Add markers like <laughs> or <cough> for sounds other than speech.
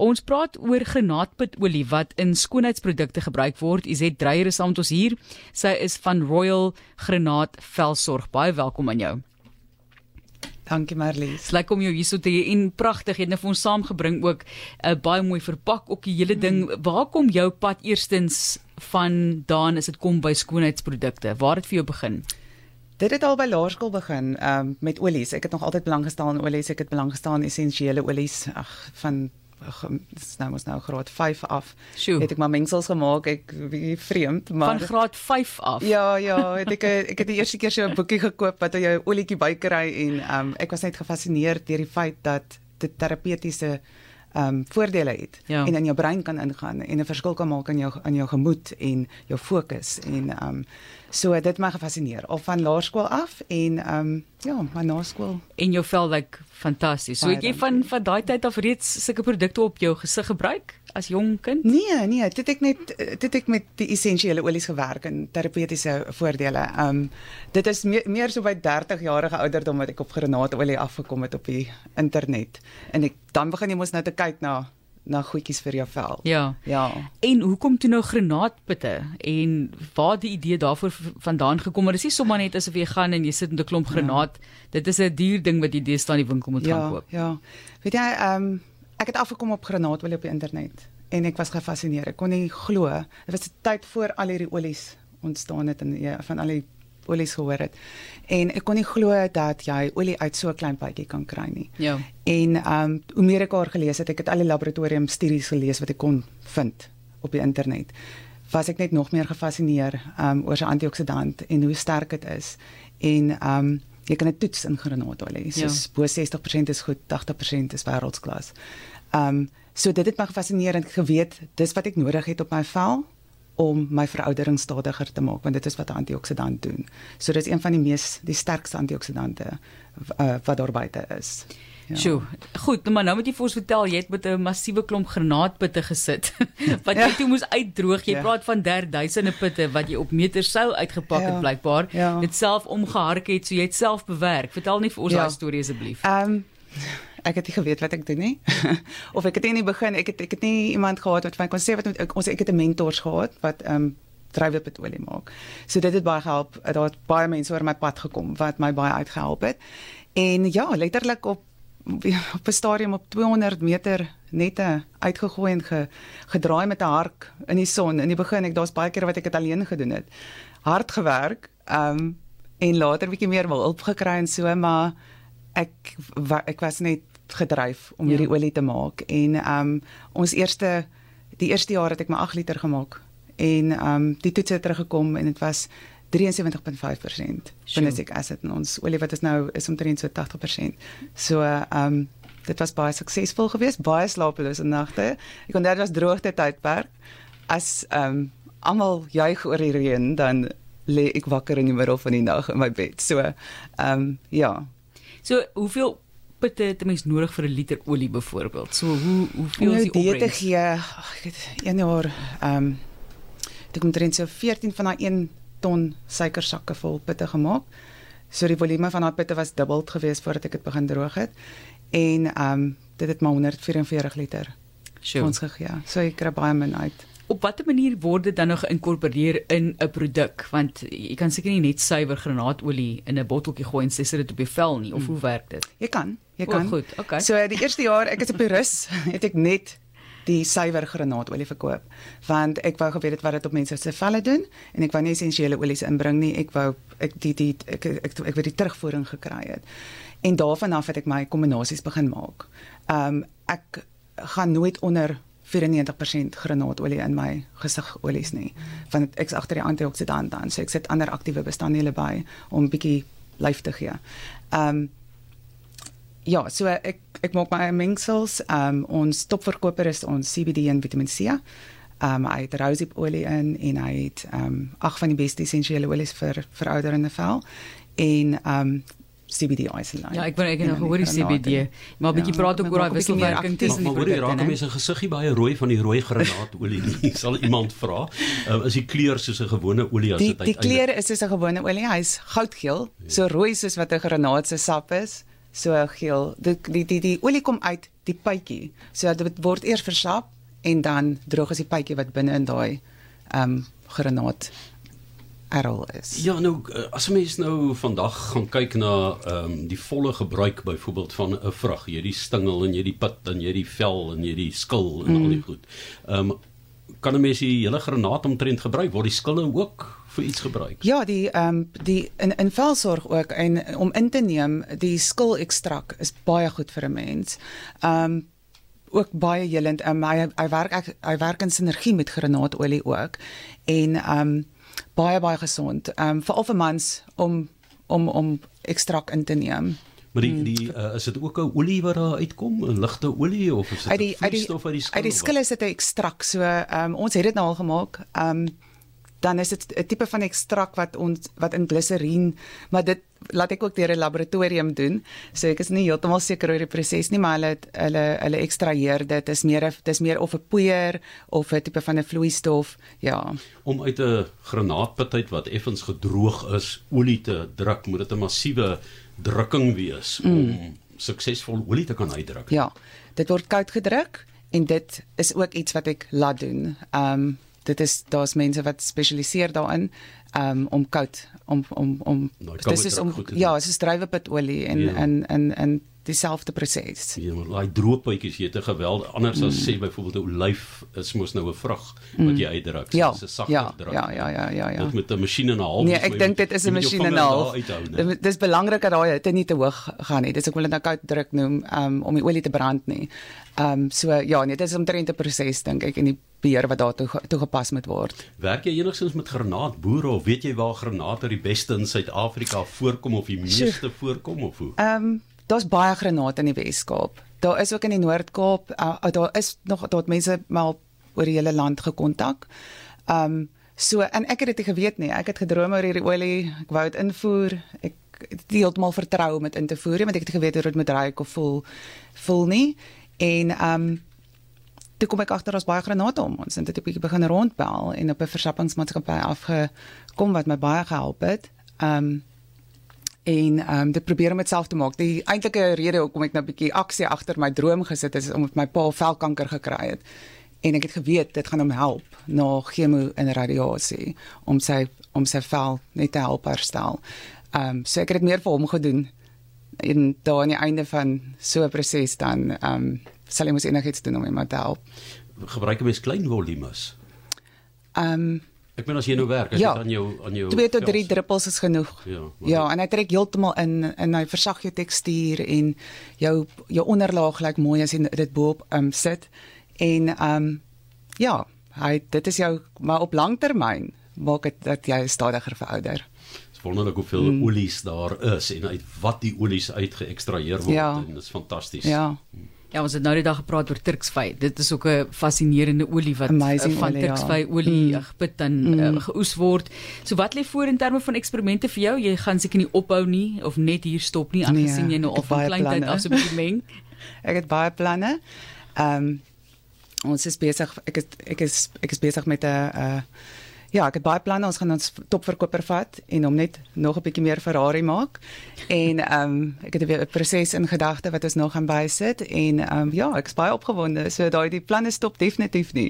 Ons praat oor granaatpitolie wat in skoonheidsprodukte gebruik word. Izet Dreyer is saam met ons hier. Sy is van Royal Granaat Velsorg. Baie welkom aan jou. Dankie Marlies. Dit lyk om jou hierso te hê en pragtig. Jy het nou vir ons saamgebring ook 'n uh, baie mooi verpak ook die hele ding. Waar kom jou pad eerstens vandaan as dit kom by skoonheidsprodukte? Waar het vir jou begin? Dit het al by laerskool begin um, met olies. Ek het nog altyd belang gestel in olies. Ek het belang gestel in essensiële olies ag van dis nou mos nou graad 5 af. Sjoe. Het ek maar mengsels gemaak. Ek wie vreemd, maar Van graad 5 af. Ja, ja, het ek ek het die eerste keer so 'n boekie gekoop wat jy 'n olietjie bykry en um, ek was net gefassineerd deur die feit dat dit terapeutiese ehm um, voordele het Ja. en in jou brein kan ingaan en 'n verskil kan maak in jou in jou gemoed en jou fokus en ehm um, so dit my gefassineer al van laerskool af en ehm um, ja, maar na skool En jou vel lyk fantasties. So het jy van van daai tyd af reeds sulke produkte op jou gesig gebruik as jong kind? Nee, nee, dit ek net dit ek met die essensiële olies gewerk en terapeutiese voordele. Ehm um, dit is meer, meer so by 30 jarige ouderdom wat ek op granaatolie afgekom het op die internet. En ek dan begin jy mos nou te kyk na na goedjies vir jou vel. Ja. Ja. En hoekom toe nou granaatpitte en waar die idee daarvoor vandaan gekom het? Dis nie sommer net asof jy gaan en jy sit met 'n klomp granaat. Dit is 'n duur ding wat jy deesdae in die winkel moet gaan Ja, koop. ja. Weet jy, ehm um, ek het afgekom op granaatolie op die internet en ek was gefassineer. Ek kon nie glo. Dit was 'n tyd voor al hierdie olies ontstaan het en jy van al die olies gehoor het. En ek kon nie glo dat jy olie uit so 'n klein bytjie kan kry nie. Ja. En ehm um, hoe meer ek haar gelees het, ek het al die laboratorium studies gelees wat ek kon vind op die internet. Was ek net nog meer gefassineer ehm um, oor sy antioksidant en hoe sterk dit is. En ehm um, jy kan dit toets in granaatolie. So Ja. bo 60% is goed, 80% is wêreldklas. Um, so dit het my gefassineer en geweet dis wat ek nodig het op my vel om my veroudering stadiger te maak want dit is wat 'n antioksidant doen. So dit is een van die mees die sterkste antioksidante uh, wat daar buite is. Ja. Sjoe. Goed, maar nou moet jy vir ons vertel, jy het met 'n massiewe klomp granaatpitte gesit <laughs> wat jy Ja. toe moes uitdroog. Jy Ja. praat van derduisende pitte wat jy op meter sou uitgepak het Ja. blykbaar. Ja. Dit self omgehark het, so jy het self bewerk. Vertel net vir ons Ja. daai storie asseblief. Ehm um, ek het nie geweet wat ek doen nie. <laughs> of ek het nie in die begin ek het ek het nie iemand gehad wat vir my kon sê wat moet ek, ons ek het 'n mentors gehad wat ehm um, druiweolie maak. So dit het baie gehelp. Daar het baie mense oor my pad gekom wat my baie uitgehelp het. En ja, letterlik op <laughs> op 'n stadium op 200 meter nette uitgegooi en ge, gedraai met 'n hark in die son. In die begin ek daar's baie keer wat ek dit alleen gedoen het. Hard gewerk. Ehm um, en later bietjie meer wil hulp gekry en so, maar ek wa, ek was net gedryf om Ja. hierdie olie te maak en ehm um, ons eerste die eerste jaar het ek maar 8 liter gemaak en ehm um, die toets het teruggekom en dit was 73.5% Sjoe. benissic acid in ons olie wat is nou is omtrent so 80%. So ehm um, dit was baie suksesvol geweest, baie slapelose nagte. Ek onthou dit was droogte tydperk. As ehm um, almal juig oor die reën dan lê ek wakker in die middel van die nag in my bed. So ehm um, ja, So, hoeveel pitte het 'n mens nodig vir 'n liter olie byvoorbeeld? So, hoe hoeveel jou is die opbrengs? gee. Ag, ek het een jaar ehm um, ek omtrent so 14 van daai 1 ton suikersakke vol pitte gemaak. So die volume van daai pitte was dubbel geweest voordat ek dit begin droog het. En ehm um, dit het maar 144 liter Sjoe. ons gegee. So ek kry baie min uit. Op watter manier word dit dan nog geïnkorporeer in 'n produk? Want jy kan seker nie net suiwer granaatolie in 'n botteltjie gooi en sê dit op jou vel nie, of hoe werk dit? Jy kan, jy O, kan. goed, okay. So die eerste jaar ek is op die rus, <laughs> het ek net die suiwer granaatolie verkoop want ek wou geweet het wat dit op mense se velle doen en ek wou nie essensiële olies inbring nie ek wou ek die die ek ek ek, ek wou die terugvoering gekry het en daarvan af het ek my kombinasies begin maak. Ehm um, ek gaan nooit onder 94% granaatolie in my gesigolies nie want ek's agter die antioksidant aan so ek sit ander aktiewe bestanddele by om bietjie lyf te gee. Ehm um, Ja, so ek ek maak my mengsels. Ehm um, ons topverkoper is ons CBD en Vitamiin C. Ehm um, hy het roseolie in en hy het ehm um, ag van die beste essensiële olies vir verouderende vel en ehm um, CBD isolate. Ja, ek wou ek het En gehoor die CBD, maar 'n bietjie Ja, praat ook oor daai wisselwerking tussen die Maar hoor jy produkte, raak mense gesiggie baie rooi van die rooi granaatolie nie. <laughs> Sal iemand vra? Uh, is die kleur soos 'n gewone olie as Die dit die kleur is soos 'n gewone olie. Hy's goudgeel, so rooi soos wat 'n granaat se sap is. So geel. Die die die, die olie kom uit die pypie. So dit word eers versap en dan droog as die pypie wat binne in daai ehm um, granaat errol is. Ja, nou eh, as mens nou vandag gaan kyk na ehm um, die volle gebruik byvoorbeeld van 'n vrag, jy die stingel en jy die pit en jy die vel en jy die skil en mm. al die goed. Ehm um, kan 'n mens die hele granaat omtrent gebruik word die skille ook vir iets gebruik. Ja, die ehm um, die in in velsorg ook en om in te neem, die skil ekstrak is baie goed vir 'n mens. Ehm um, ook baie helend. Um, hy hy werk ek, hy werk in sinergie met granaatolie ook en ehm um, baie baie gesond. Ehm um, veral vir mans om om om ekstrak in te neem. Maar die die uh, is dit ook 'n olie wat daar uitkom, 'n ligte olie of is dit 'n vloeistof uit die skil? Uit die skil is dit 'n ekstrak. So ehm um, ons het dit nou al gemaak. Ehm um, dan is dit 'n tipe van ekstrak wat ons wat in gliserien, maar dit laat ek ook deur 'n laboratorium doen. So ek is nie heeltemal seker oor die proses nie, maar hulle hulle hulle ekstraheer dit. Dit is meer dit is meer of 'n poeier of 'n tipe van 'n vloeistof. Ja. Om uit 'n granaatpit uit wat effens gedroog is, olie te druk, moet dit 'n massiewe drukking wees mm. om suksesvol olie te kan uitdruk. Ja. Dit word koud gedruk en dit is ook iets wat ek laat doen. Ehm um, dit is daar's mense wat spesialiseer daarin um, om koud om om om nou, dit is om ja, dit is druiwepitolie en ja. en en en dieselfde proses. Ja, daai droopbytjies jy het 'n geweld anders mm. as sê byvoorbeeld 'n olyf is mos nou 'n vrug mm. wat jy uitdruk. Ja, dit is 'n sagte ja, druk. Ja, ja, ja, ja, ja. Dit met 'n masjien en 'n half. Nee, ek dink dit is 'n masjien en 'n half. Dit is belangrik dat daai hitte nie te hoog gaan nie. Dis ek wil dit nou koud druk noem um, om die olie te brand nie. Ehm um, so ja, nee, dit is omtrent 'n proses dink ek en die beheer wat daartoe toegepas moet word. Werk jy enigstens met granaatboere of weet jy waar granate die beste in Suid-Afrika voorkom of die meeste so, voorkom of hoe? Ehm um, daar's baie granate in die Wes-Kaap. Daar is ook in die Noord-Kaap, uh, daar is nog daar mense mal oor die hele land gekontak. Ehm um, so en ek het dit geweet nie. Ek het gedroom oor hierdie olie. Ek wou dit invoer. Ek het heeltemal vertrou om dit in te voer, want ek het geweet hoe dit moet ry of voel voel nie. En ehm um, toe kom ek agter daar's baie granate om ons en dit het 'n bietjie begin rondbel en op 'n versappingsmaatskappy afgekom wat my baie gehelp het. Ehm um, en ehm um, dit probeer om dit self te maak. Die eintlike rede hoekom ek nou 'n bietjie aksie agter my droom gesit is omdat my pa velkanker gekry het. En ek het geweet dit gaan hom help na chemo en radiasie om sy om sy vel net te help herstel. Ehm um, so ek het dit meer vir hom gedoen en daar aan die einde van so 'n proses dan ehm um, sal jy mos enigiets doen om iemand te help. Gebruik jy mens klein volumes? Ehm um, Ek meen as jy nou werk, as ja, dit aan jou aan jou 2 tot 3 druppels is genoeg. Ja. Ja, en hy trek heeltemal in en hy versag jou tekstuur en jou jou onderlaag lyk mooi as jy dit bo-op um, sit. En ehm um, ja, hy dit is jou maar op lang termyn maak dit dat jy stadiger verouder. Wonderlik hoeveel mm. olies daar is en uit wat die olies uitgeëkstraheer word ja. en dit is fantasties. Ja. Ja, ons het nou die dag gepraat oor Turksvy. Dit is ook 'n fascinerende olie wat Amazing van olie, Turksvy ja. olie Mm. geput en Mm. uh, geoes word. So wat lê voor in terme van eksperimente vir jou? Jy gaan seker nie ophou nie of net hier stop nie aangesien Nee, jy nou al het van baie klein tyd planne. af so 'n bietjie meng. <laughs> Ek het baie planne. Ehm um, ons is besig ek is ek is ek is besig met 'n uh ja, ek het baie planne. Ons gaan ons topverkoper vat en hom net nog 'n bietjie meer Ferrari maak. En ehm um, ek het 'n proses in gedagte wat ons nog gaan bysit en ehm um, ja, ek is baie opgewonde. So daai die planne stop definitief nie.